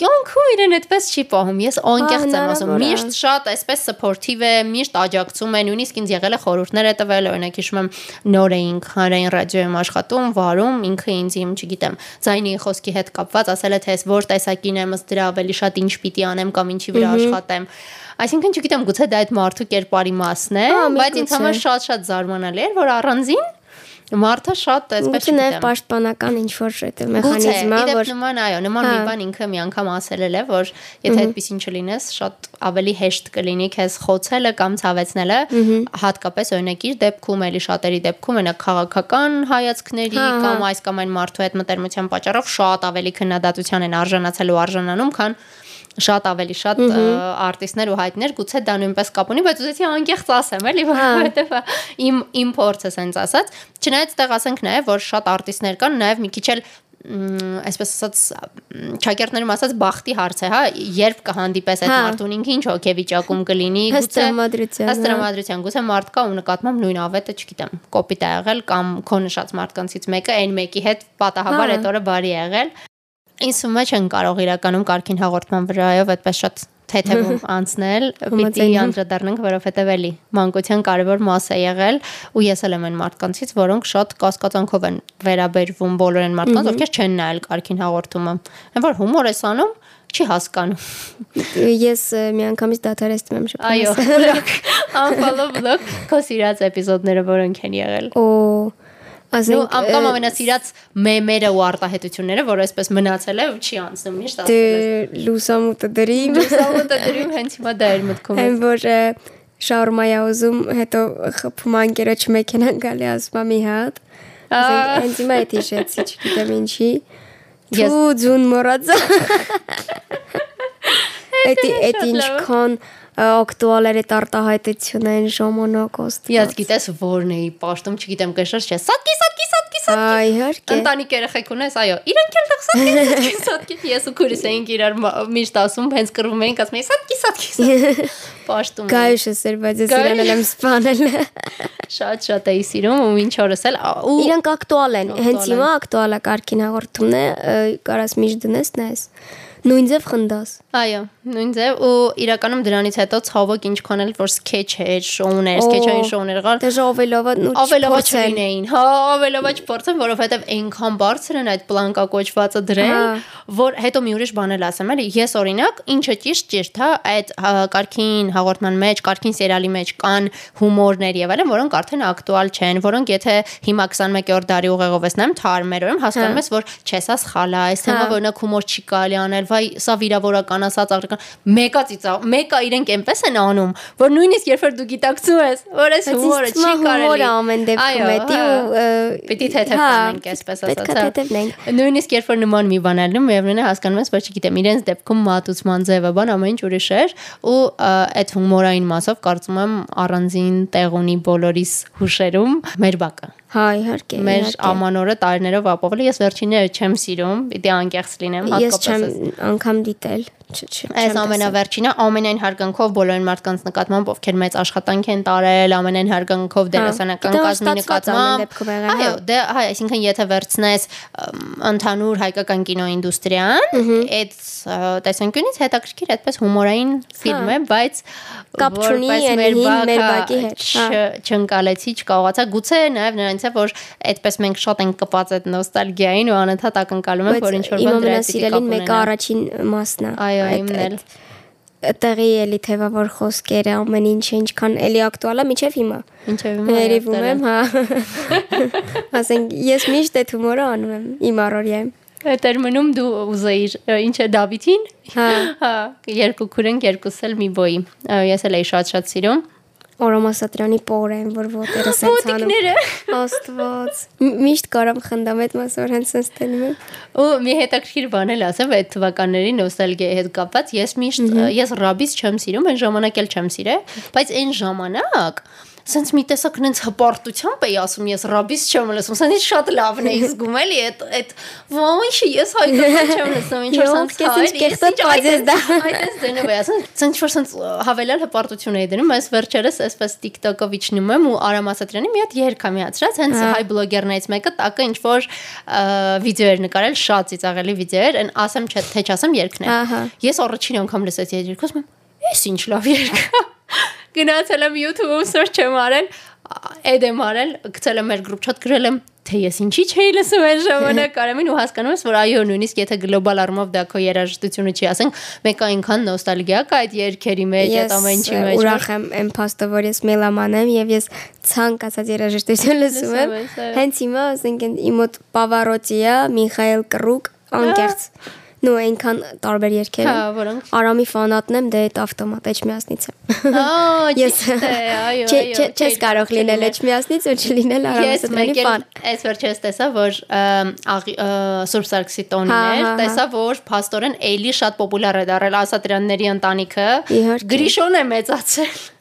կյանքում իրեն այդպես չի պահում։ Ես անկեղծ եմ ասում, միշտ շատ այսպես սփորթիվ է, միշտ աջակցում է, նույնիսկ ինձ եղել է խորհուրդներ է տվել, օրինակ հիշում եմ նոր էինք հանրային ռադիոյում աշխատում, վարում, ինքը ինձ իմ, չգիտեմ, ձայնի խոսքի հետ կապված ասել է թե ես որ տեսակին եմ, ըստ դրա ավելի շատ ինչ պիտի անեմ կամ ինչի վրա աշխատեմ։ Այսինքն չգիտեմ, գուցե դա այդ մարդու կերպարի մասն է, Հա, բայց ինձ համար շատ-շատ զարմանալի էր, որ առանձին մարդը շատ այսպես Գուցե նաև չգիտեմ պաշտպանական ինչ որ այդ Գուցե, մեխանիզմ է, իդեպ որ նման այո, նման մի Հա։ բան ինքը մի անգամ ասել էլ է, որ եթե այդպեսին չլինես, շատ ավելի հեշտ կլինի քեզ խոցելը կամ ցավեցնելը, հատկապես օրինակ իր դեպքում, էլի շատերի դեպքում, օրինակ քաղաքական հայացքների Հա, հա։ կամ այս կամ այն մարդու հետ մտերմության պատճառով շատ ավելի քննադատության են արժանացել ու արժանանում, քան շատ ավելի շատ արտիստներ ու հայտներ գուցե դա նույնպես կապ ունի, բայց ուզեցի անկեղծ ասեմ, էլի, որովհետև իմ իմ փորձը սենց ասած, չնայած այդտեղ ասենք նաև որ շատ արտիստներ կան, նաև մի քիչ էլ այսպես ասած ճակերտներում ասած բախտի հարց է, հա, երբ կհանդիպես այդ Հա։ մարդուն ինքը ինչ հոգեվիճակում կլինի, Ըստ տրամադրության, ըստ հա։ գուցե մարդ կա ու նկատմամբ նույն ավետը, չգիտեմ, կոպիտ է եղել կամ քո նշած մարդկանցից մեկը այն մեկի հետ պատահաբար Հա։ այդ օրը բարի է եղել։ Ինձ է չեն կարող իրականում կարքին հաղորդման վրայով այդպես շատ թեթևում <laughs> անցնել, պիտի անդրադառնանք, որովհետև էլի մանկության կարևոր մաս է եղել ու ես էլ եմ այն մարդկանցից, որոնք շատ կասկածանքով են վերաբերվում բոլոր այն մարդկանց, ովքեր չեն նայել կարքին հաղորդումը։ Այն որ հումոր ես անում, չի հասկանում։ <laughs> ես միանգամից դադարեցնում եմ Այո, շփոթել։ <laughs> բլոկ, unfollow բլոկ, քո սիրած էպիզոդները որոնք են եղել։ Օ, ասենք ը, ամենասիրած մեմերը ու արտահայտությունները, որ այսպես մնացել է ու չի անցնում միշտ դե ասել ես։ լուսամուտը դրիմ Լուսամուտը դրում հենց հիմա դա էր մտքում։ Այն որ շաուրմայա ուզում, հետո խփում անկերոջ մեքենան գալի ասում ա մի հատ։ Ասենք հենց հիմա էդ հիշեցի, չգիտեմ ինչի։ Ես- ձուն մոռացա։ <laughs> Էդ շատ էդ ինչքան ը, ակտուալ էր այդ արտահայտությունը այն ժամանակ ոստի։ Ես գիտես որն էի պաշտում, չգիտեմ կշած չէ։ Սատկի, սատկի, սատկի, սատկի։ Այ իհարկե։ Ընտանիք երեխեք ունես, այո։ Իրանք էլ տեղ սատկի, սատկի, սատկի։ Ես ու քուրս էինք իրար միշտ ասում, հենց կռվում էինք, ասում էի սատկի, սատկի, սատկի։ <laughs> Պաշտում։ էի։ Գայուշս էր, բայց ես Գայուշ։ իրան էլ եմ սպանել։ <laughs> Շատ շատ էի սիրում ու ինչ օրս էլ ու Իրանք ակտուալ են։ Հենց հիմա ակտուալ է կարքին հաղորդումն է, կարաս միշտ դնես, նայես։ Նույն ձև խնդաս։ Այո, նույն ձև ու իրականում դրանից հետո ցավոք ինչքան էլ որ սկեչ էր, շոուներ, Օ, սկեչային շոուներ կար, Դե ժովելովը նու ավելովա չլինեին։ Հա, ավելովա չփորձեն, որովհետև այնքան բարձր են այդ պլանկակոչվածը դրել, Հա։ որ հետո մի ուրիշ բան էլ ասեմ, էլի, ես օրինակ, ինչը ճիշտ ճիշտ, հա, այդ հա, կարքին հաղորդման մեջ, կարքին սերիալի մեջ կան հումորներ եւ այլն, որոնք արդեն ակտուալ չեն, որոնք եթե հիմա 21-րդ դարի ուղեղով ես նայում, թարմերորում հասկանում Հա։ ես, որ չես աս խալա, այս թեմա Հա։ օրինակ հումոր չի կարելի անել, վայ, սա վիրավորական ասած ագրական, մեկա ծիծա, մեկա իրենք այնպես են անում, որ նույնիսկ երբ որ դու գիտակցում ես, որ այս հումորը չի կարելի։ հումորը ամեն դեպքում է դի ու ը, Պիտի թեթև հա, այսպես ասած։ հա։ թեթևնենք։ Նույնիսկ երբ որ նման մի բան ալնում, միևնույն է հասկանում ես, որ չգիտեմ, իրենց դեպքում մատուցման ձևը բան ամեն ինչ ուրիշ էր ու այդ հումորային մասով կարծում եմ առանձին տեղ ունի բոլորիս հուշերում մեր բակը։ Հա, իհարկե։ Մեր ամանորը տարիներով ապավել ես վերջինները չեմ սիրում, պիտի անկեղծ լինեմ Ես չեմ հատկապես։ անգամ դիտել։ Այս ամենավերջինը ամենայն հարգանքով բոլոր մարդկանց նկատմամբ, ովքեր մեծ աշխատանք են տարել, ամենայն հարգանքով դերասանական Դա կազմի ստացված ամեն նկատմամբ։ Այո, հա։ դե հայ, այսինքն եթե վերցնես ընդհանուր հայկական կինոինդուստրիան, այդ տեսանկյունից հետաքրքիր այդպես հումորային ֆիլմ է, բայց Կապ չունի մեր բակի հետ, հա։ չընկալեցի, չկարողացա։ Գուցե նաև նրանից է, որ այդպես մենք շատ ենք կպած այդ նոստալգիային ու անընդհատ ակնկալում ենք, որ ինչ որ բան դրա կապ մեկը առաջին մասն է։ Այո, իմն էլ։ Տեղի էլի թեվավոր խոսքերը ամեն ինչ ինչքան էլի ակտուալ է միջև հիմա։ Ինչև հիմա Երևում եմ, հա։ <laughs> Ասենք ես միշտ այդ հումորը անում եմ իմ առօրյայում։ էր մնում դու ուզեիր ինչ է Դավիթին։ Հա։ Հա, երկու քուրենք երկուս էլ մի բոյի։ Ես էլ էի շատ-շատ սիրում։ Օրոմասատրյանի պորեն, որ ոտերը <gasps> սենց անում։ Ոտիկները։ <laughs> Աստված։ Միշտ կարամ խնդամ այդ մասը որ հենց սենց տենում եմ։ Ու մի հետաքրքիր բան էլ ասեմ այդ թվականների նոստալգիայի հետ կապված, ես միշտ ես ռաբիս չեմ սիրում, այն ժամանակ էլ չեմ սիրել, բայց այն ժամանակ Սենց մի տեսակ նենց հպարտությամբ էի ասում ես ռաբիս չեմ լսում, սենց շատ լավն էի զգում էլի այդ այդ ոյշ ես հայկական չեմ լսում, ինչ որ սենց ինչ կեղտոտ բազես դա։ Այդպես դնում է, ասեն, սենց որ սենց հավելյալ հպարտություն էի դնում, այս վերջերս այսպես TikTok-ով իջնում եմ ու Արամ Ասատրյանի մի հատ երգ է միացրած, հենց հայ բլոգերներից մեկը տակը ինչ որ վիդեո էր նկարել, շատ ծիծաղելի վիդեո էր, այն ասեմ չէ, թե չասեմ երգն է։ Ես առաջին անգամ լսեցի այդ երգը, ասում եմ, «Էս ինչ լավ երգ է»։ Գնացել եմ YouTube-ում search եմ արել, այդ եմ արել, գցել եմ մեր գրուպ chat գրել եմ թե ես ինչի չէի լսում այն ժամանակ արամին ու հասկանում ես որ այո նույնիսկ եթե գլոբալ առումով դա քո երաժշտությունը չի ասենք մեկ այնքան նոստալգիա կա այդ երգերի մեջ այդ ամեն ինչի մեջ ուրախ եմ այն փաստը, որ ես մելաման եմ եւ ես ցանկացած երաժշտություն լսում եմ։ Հենց հիմա ասենք իմ մոտ Պավարոտի է, Միխայել Կռուկ, անկեղծ։ Նու այնքան տարբեր երգեր Հա, որոնք Արամի ֆանատն եմ, դե այդ ավտոմատ Էջմիածնից եմ։ Ահա <laughs> Ես այո այո Չես կարող լինել Էջմիածնից ու չլինել Արամի Ես ֆան։ այս վերջերս տեսա որ Սուրբ Սարգսի տոնին Հա, հա, հա։ տեսա որ փաստորեն էլի շատ պոպուլար է դարել Ասատրյանների ընտանիքը։ Գրիշոն է մեծացել։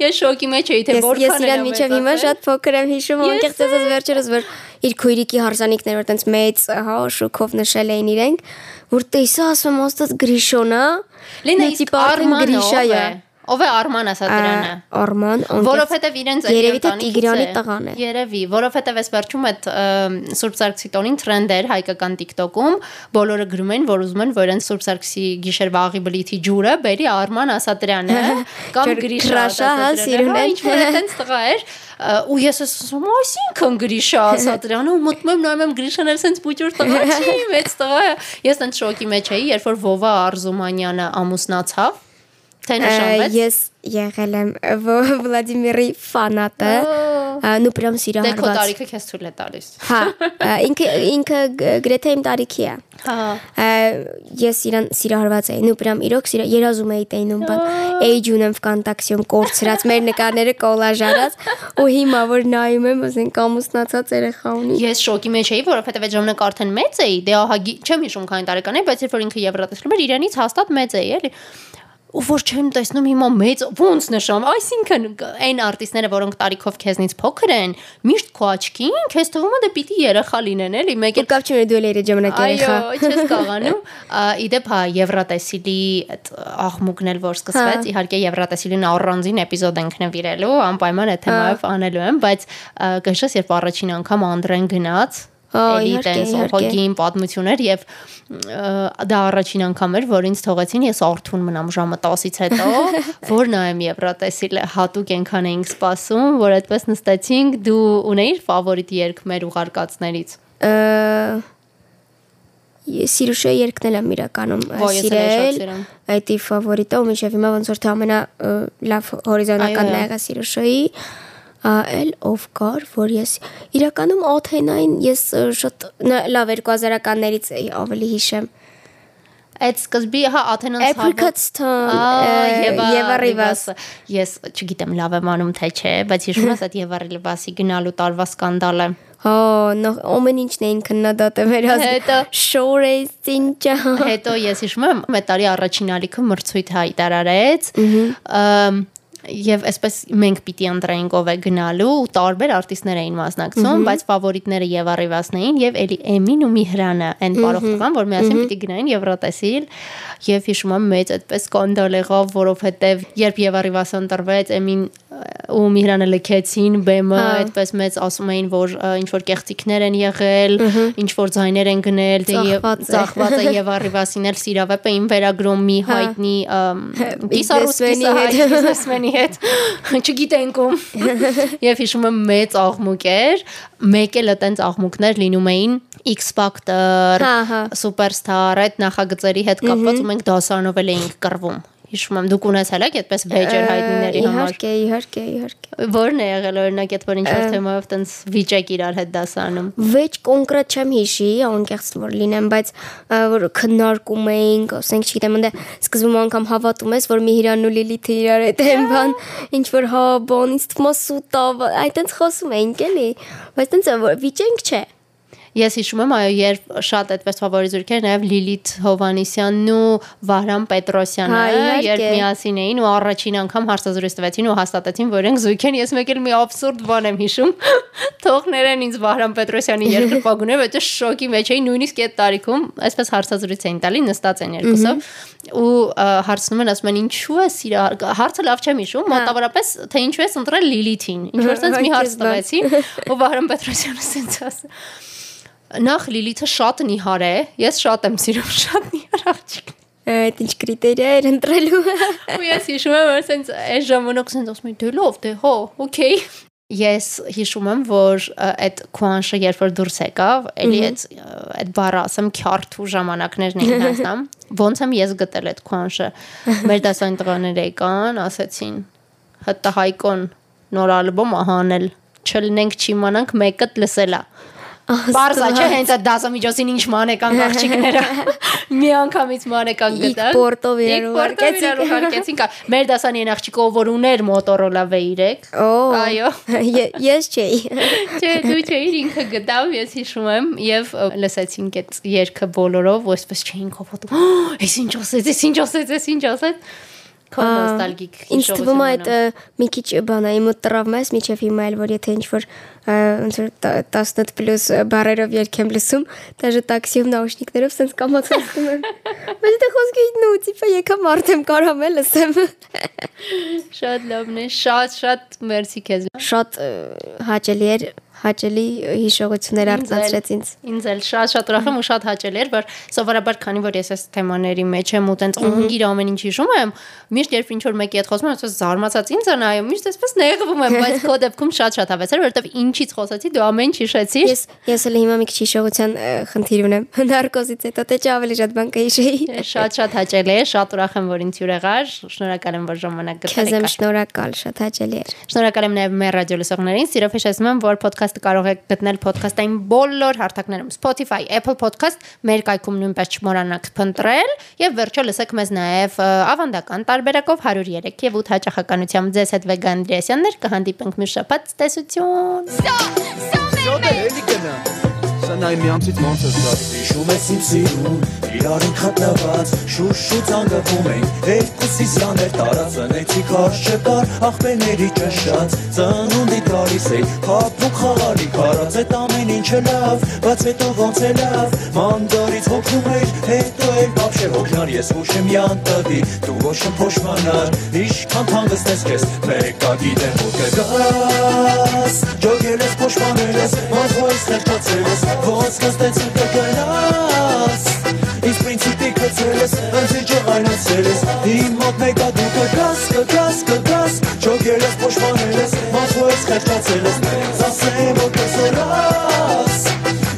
Ես շոկի մեջ էի թե Ես ես որքան իրան միջև հիմա շատ փոքր եմ հիշում, Ես անկեղծ ասած վերջերս որ իր քույրիկի հարսանիքներ որ տենց մեծ հա շոկով նշել էին իրենք, որ տեսա ասում ոստած Գրիշոնա, Լինա իսկ Արմանը Գրիշա է։ Ով է Արման Ասատրյանը։ Արման, Որովհետև իրենց այդ Երևի թե Տիգրանի տղան է։ Երևի, որովհետև այս վերջում այդ Սուրբ Սարգսի տոնին տրենդ էր հայկական TikTok-ում, բոլորը գրում են, որ ուզում են, որ այն Սուրբ Սարգսի գիշերվա աղի բլիթի ջուրը բերի Արման Ասատրյանը <laughs> կամ Գրիշա հա, Ասատրյանը, հա, են։ ինչ որ այդպես տղա էր ու ես ասում եմ այսինքն Գրիշա Ասատրյանը ու մտնում եմ նայում եմ Գրիշան էլ սենց բուջուր տղա չի մեծ տղա է։ ես ընդ շոկի մեջ էի երբ որ Վովա Արզումանյանը ամուսնացավ թե նշանվեց? Ես եղել եմ Վլադիմիրի ֆանատը, ա, նու պրամ Դե քո սիրահարված։ տարիքը քեզ թույլ է տալիս։ Հա, ինքը ինքը գրեթե իմ տարիքի է։ Հա։ Ես իրան սիրահարված էի, նու պրամ իրոք սիրա երազում էի տենում բան։ Էջուն եմ վկանտակցիոն կորցրած մեր նկարները կոլաժ արած ու հիմա որ նայում եմ, ասենք ամուսնացած երեխա ունի։ Ես շոկի մեջ էի, որովհետև այդ ժամանակ արդեն մեծ էի, դե ահա գի- չեմ հիշում քանի տարեկան էի, բայց երբ որ ինքը Եվրատեսլում էր, իրանից հաստատ մեծ էի, էլի։ ու որ չեմ տեսնում հիմա մեծ ոնց նշամ այսինքն այն արտիստները որոնք տարիքով քեզնից փոքր են միշտ քո աչքին քեզ թվում է դե պիտի երեխա լինեն էլի մեկ Ու կապ չունի դու էլ երեք ժամանակ երեխա։ Այո, չես կաղանում։ Ա, Իդեպ հա Եվրատեսիլի այդ աղմուկն էլ որ սկսվեց, Հա։ իհարկե Եվրատեսիլին առանձին էպիզոդ ենք նվիրելու, անպայման այդ թեմայով անելու եմ, բայց կհիշես երբ առաջին անգամ Անդրեն գնաց Ա, էլի իհարկե, տենց իհարկե։ հոգին պատմություններ եւ ա, դա առաջին անգամ էր, որ ինձ թողեցին ես արթուն մնամ ժամը 10-ից հետո, <laughs> որ նայեմ Եվրատեսիլը հատուկ ենքան էինք սպասում, որ այդպես նստեցինք, դու ունեիր ֆավորիտ երգ մեր ուղարկածներից։ Ա, եմ իրականում ա, Ոյ, ես էլ եմ շատ սիրել։ Այդ ի ֆավորիտը ու միշտ հիմա ոնց որ թե ամենա ա, լավ հորիզոնական Այո, այո։ եղա Սիրուշոյի էլ ով կար, որ ես իրականում Աթենային ես շատ լավ 2000-ականներից ավելի հիշեմ։ Այդ սկզբի հա Աթենոս Apricot-Town, Եվա Եվա Ռիվաս։ Ես չգիտեմ լավ եմ անում թե չէ, բայց հիշում ես <laughs> այդ Եվա Ռիվասի գնալու տարվա սկանդալը։ Հա, նո ամեն ինչն էին քննադատում էր Հետո- շորես ինջա։ Հետո ես հիշում եմ, մեր տարի առաջին ալիքը մրցույթ հայտարարեց։ եւ այսպես մենք պիտի ընտրեինք ով է գնալու ու տարբեր արտիստներ էին մասնակցում, բայց ֆավորիտները եւ Arrivas-ն էին եւ էլի Էմին ու Միհրանը այն բարող տղան, որ միասին պիտի գնային Եվրոտեսիլ եւ հիշում եմ մեծ այդպես սկանդալ եղավ, որովհետեւ երբ Arrivas-ը ընտրվեց, Էմին ու Միհրանը լքեցին բեմը, այդպես մեծ ասում էին, որ ինչ որ կեղծիքներ են եղել, ինչ որ ձայներ են գնել, դե եւ ծախված է եւ Arrivas-ին էլ սիրավեպ էին վերագրում մի հայտնի կիսարուսկիսը հայ <laughs> բիզնեսմենի հետ <laughs> չգիտենք ում <laughs> եւ հիշում եմ մեծ աղմուկ էր մեկ էլ այտենց աղմուկներ լինում էին X Factor, Superstar այդ նախագծերի հետ կապված ու մենք դասարանով էլ էինք կռվում հիշում եմ դուք ունեցել եք այդպես վեճեր հայտնիների համար? իհարկե իհարկե իհարկե որն է եղել օրինակ այդ որ ինչ-որ թեմայով տենց վիճակ իրար հետ դասանում? Վեճ կոնկրետ չեմ հիշի անկեղծ որ լինեմ բայց որ քննարկում էինք ասենք չգիտեմ ընդ սկզբում անգամ հավատում ես որ Միհիրանն ու Լիլիթը իրար հետ են բան ինչ որ հա բան ինձ թվում է սուտա այտենց խոսում էինք էլի բայց տենց վիճենք չէ Ես հիշում եմ, այո, երբ շատ այդպես ֆավորիզուրքեր նաև Լիլիթ Հովանիսյանն ու Վահրամ Պետրոսյանը, երբ միասին էին ու առաջին անգամ հարցազրույց տվեցին ու հաստատեցին, որ իրենք զույգ են, ես մեկ էլ մի абսուրդ բան եմ հիշում։ Թողներեն ինձ Վահրամ Պետրոսյանի երկրպագուներ, բայց շոկի մեջ էին նույնիսկ այդ տարիքում, այսպես հարցազրույց էին տալի, նստած են երկուսով ու հարցնում են ասում են ինչու է սիրա հարցը լավ չեմ հիշում հա։ մոտավորապես թե ինչու է ընտրել Լիլիթին ինչ որ sense մի հարց տվեցին ու Վահրամ Պետրոսյանը sense ասա նախ Լիլիթը շատ նիհար է, ես շատ եմ սիրում <laughs> շատ նիհար աղջիկ։ Այդ ինչ կրիտերիա էր ընտրելու։ Ու ես հիշում եմ, որ sense այս ժամանակ sense ասում եմ դե լավ, դե հո, օքեյ։ Ես հիշում եմ, որ այդ քուանշը երբ որ դուրս եկավ, էլի այդ այդ բառը ասեմ քյարթու ժամանակներն էին <laughs> հասնամ։ Ոնց եմ ես գտել այդ քուանշը։ Մեր դասային տղաները եկան, ասեցին. «Հտա հայկոն նոր ալբոմ ահանել, չլնենք չիմանանք մեկը լսելա»։ Բարզա չէ, հենց այդ դասամիջոցին ինչ մանեկան աղջիկները <laughs> մի անգամից մանեկան գտան։ Պորտով իրար ուղարկեցին։ Մեր դասանի այն աղջիկը որ ուներ Motorola V3։ Այո։ Ես չէի։ Չէ, դու չէիր, ինքը գտավ, ես հիշում եմ եւ լսեցինք այդ երգը բոլորով, ու այսպես չէին կոփոտում։ <gasps> Էս ինչ ասեց, էս ինչ ասեց, էս ինչ ասեց։ Քո նոստալգիկ հիշողություն։ Ինձ թվում է այդ մի քիչ բանա իմ տրավմա է, միջև հիմա էլ որ եթե ինչ որ ոնց որ 18 պլյուս բարերով երգեմ լսում, դաժե տաքսիում նաուշնիկներով sense կամացածում եմ։ <laughs> Բայց դե խոսքի նու տիպը եկա մարդեմ կարամ էլ լսեմ։ Շատ լավն է, շատ շատ մերսի քեզ։ Շատ հաճելի էր հաճելի հիշողություններ արծացրեց ինձ։ Ինձ էլ շատ-շատ ուրախ եմ ու շատ հաճելի էր, որ սովորաբար քանի որ ես այս թեմաների մեջ եմ ու տենց անգիր ամեն ինչ հիշում եմ, միշտ երբ ինչ որ մեկի հետ խոսում եմ, ասես զարմացած ինձ են այո, միշտ այսպես նեղվում եմ, բայց քո <laughs> դեպքում շատ-շատ հավեսեր, որովհետև ինչից խոսացի, դու ամեն ինչ հիշեցիր։ Ես ես էլ հիմա մի քիչ հիշողության խնդիր ունեմ։ <laughs> Նարկոզից հետո թե ավելի շատ բան կհիշեի։ <laughs> Շատ-շատ հաճելի է, շատ ուրախ եմ, որ ինձ հյուր եղար։ Շնորհակալ եմ, որ ժամանակ գտել եք։ Քեզ եմ շնորհակալ, շատ հաճելի էր։ Շնորհակալ եմ նաև մեր ռադիո լսողներին։ Սիրով հիշեցնում եմ, որ podcast podcast-ը կարող եք գտնել podcast-ային բոլոր հարթակներում. Spotify, Apple Podcast, մեր կայքում նույնպես չմոռանաք փնտրել եւ վերջը լսեք մեզ նաև ավանդական տարբերակով 103 եւ 8 հաճախականությամբ ձեզ հետ Վեգան Անդրեասյաններ կհանդիպենք մի շաբաթ տեսություն։ Սո, սո Սնայ միամցից ոնց է ստաց Հիշում ես իմ սիրուն իրարին խտնված Շուշու ծանգվում ենք երկուսի սաներ տարածնեցի կարշ չկար աղբերների ճշած ծնունդի տարիս էի հապրուկ խաղարի կարած այդ ամեն ինչը լավ բայց հետո ոնց է լավ մանդարից հոգնում էր հետո էլ բաբշե հոգնար ես ոչ եմ յանտադի դու ոչ եմ փոշմանար իշքան հանգստես քեզ մեկա գիտեմ որ կգաս ջոգել ես փոշմանել ես ոնց որ ստեղծացել ես ոնց կստեցին կգնաս Ինձ պրինցիպի կծել ես, ընձի ջղայնացել ես Իմ մոտ մեկա դու կգաս, կգաս, կգաս Չոգել ես, պոշմանել ես, ոնց որ ես խեղճացել ես Մեզ ասեմ, որ կսորաս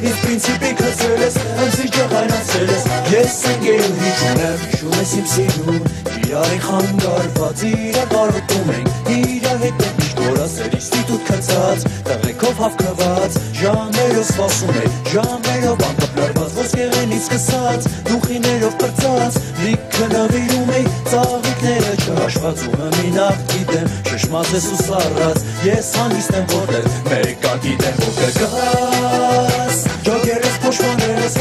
Ինձ պրինցիպի կծել ես, ընձի ջղայնացել ես Ես ընգերում հիչ ունեմ, հիշում ես իմ սիրուն Իրարի խանգարված, իրար բարոտում ենք Իրա հետ ենք միշտ որասեր ինստիտուտ կծած Տղեկով հավկված, ժամերով սպասում է Ժամերով անկապլարված, ոսկեղենից կսած Դուխիներով պրծած, լիքը նավիրում է Ծաղիկները չհաշված ու հմինախ գիտեմ Շշմած ես ու սառած, ես հանգիստ եմ ոտել Մեկա գիտեմ որ կգաս Ջոգեր ես պոշմանել ես,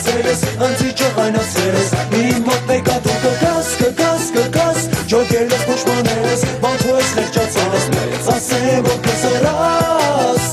մնացել ես, ընձի չհայնացել ես, մի մոտ մեկա դու կգաս, կգաս, կգաս, ճոգել ես, պոշմանել ես, բանթու ես, լեղջացել ես, մեծ ասեմ, որ կզրաս,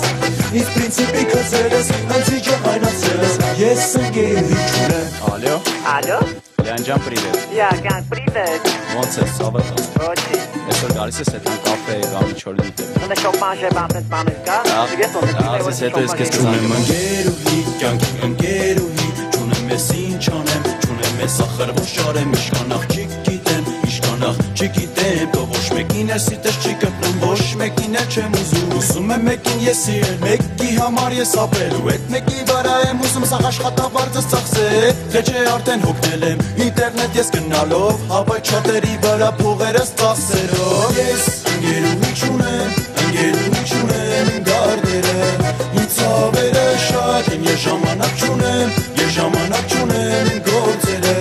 իսկ պրինցիպի կզել ես, ընձի չհայնացել ես, ես ընկերի չունեմ։ Ալո։ Ալո։ Լանջան պրիվետ։ Լանջան պրիվետ։ Ոնց ես, ավատան։ Ոչի։ Այսօր գալիս ես հետան կաֆե եղավ ինչ որ դիտեմ։ Ունե շոպան ժեբան այդ բանը կա։ Ես ոնց ես հետո ես կես կզանեմ։ Ընկերուհի, կյանքի ընկերուհի, Չունեմ ես ինչ անեմ, չունեմ ես ախր ոչ արեմ Իշկանախ չգիտեմ, իշկանախ չգիտեմ Թող ոչ մեկին ես սիտես չի կպնում, ոչ մեկին էլ չեմ ուզում Ուզում եմ մեկին ես սիրել, մեկի համար ես ապրել Ու այդ մեկի վրա եմ ուզում սաղ աշխատավարձս ծախսել Թե չէ արդեն հոգնել եմ, ինտերնետ ես գնալով Հավայ չատերի վրա փողերս ծախսերով Ես ընկերուհի չունեմ, դարդերը Ինձ ավերը շատ են, ես ժամանակ չունեմ, ես ժամանակ չունեմ իմ գործերը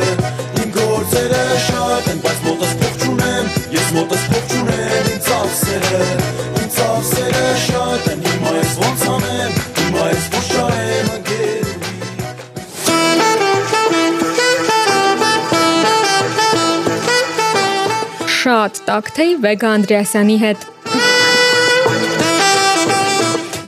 Իմ գործերը շատ են, բայց մոտս փող չունեմ, ես մոտս փող չունեմ իմ ծախսերը Իմ ծախսերը շատ են, հիմա ես ոնց անեմ, հիմա ես ոչ չարեմ ընկերուհի Շատ տակթեյ Վեգա Անդրեասյանի հետ։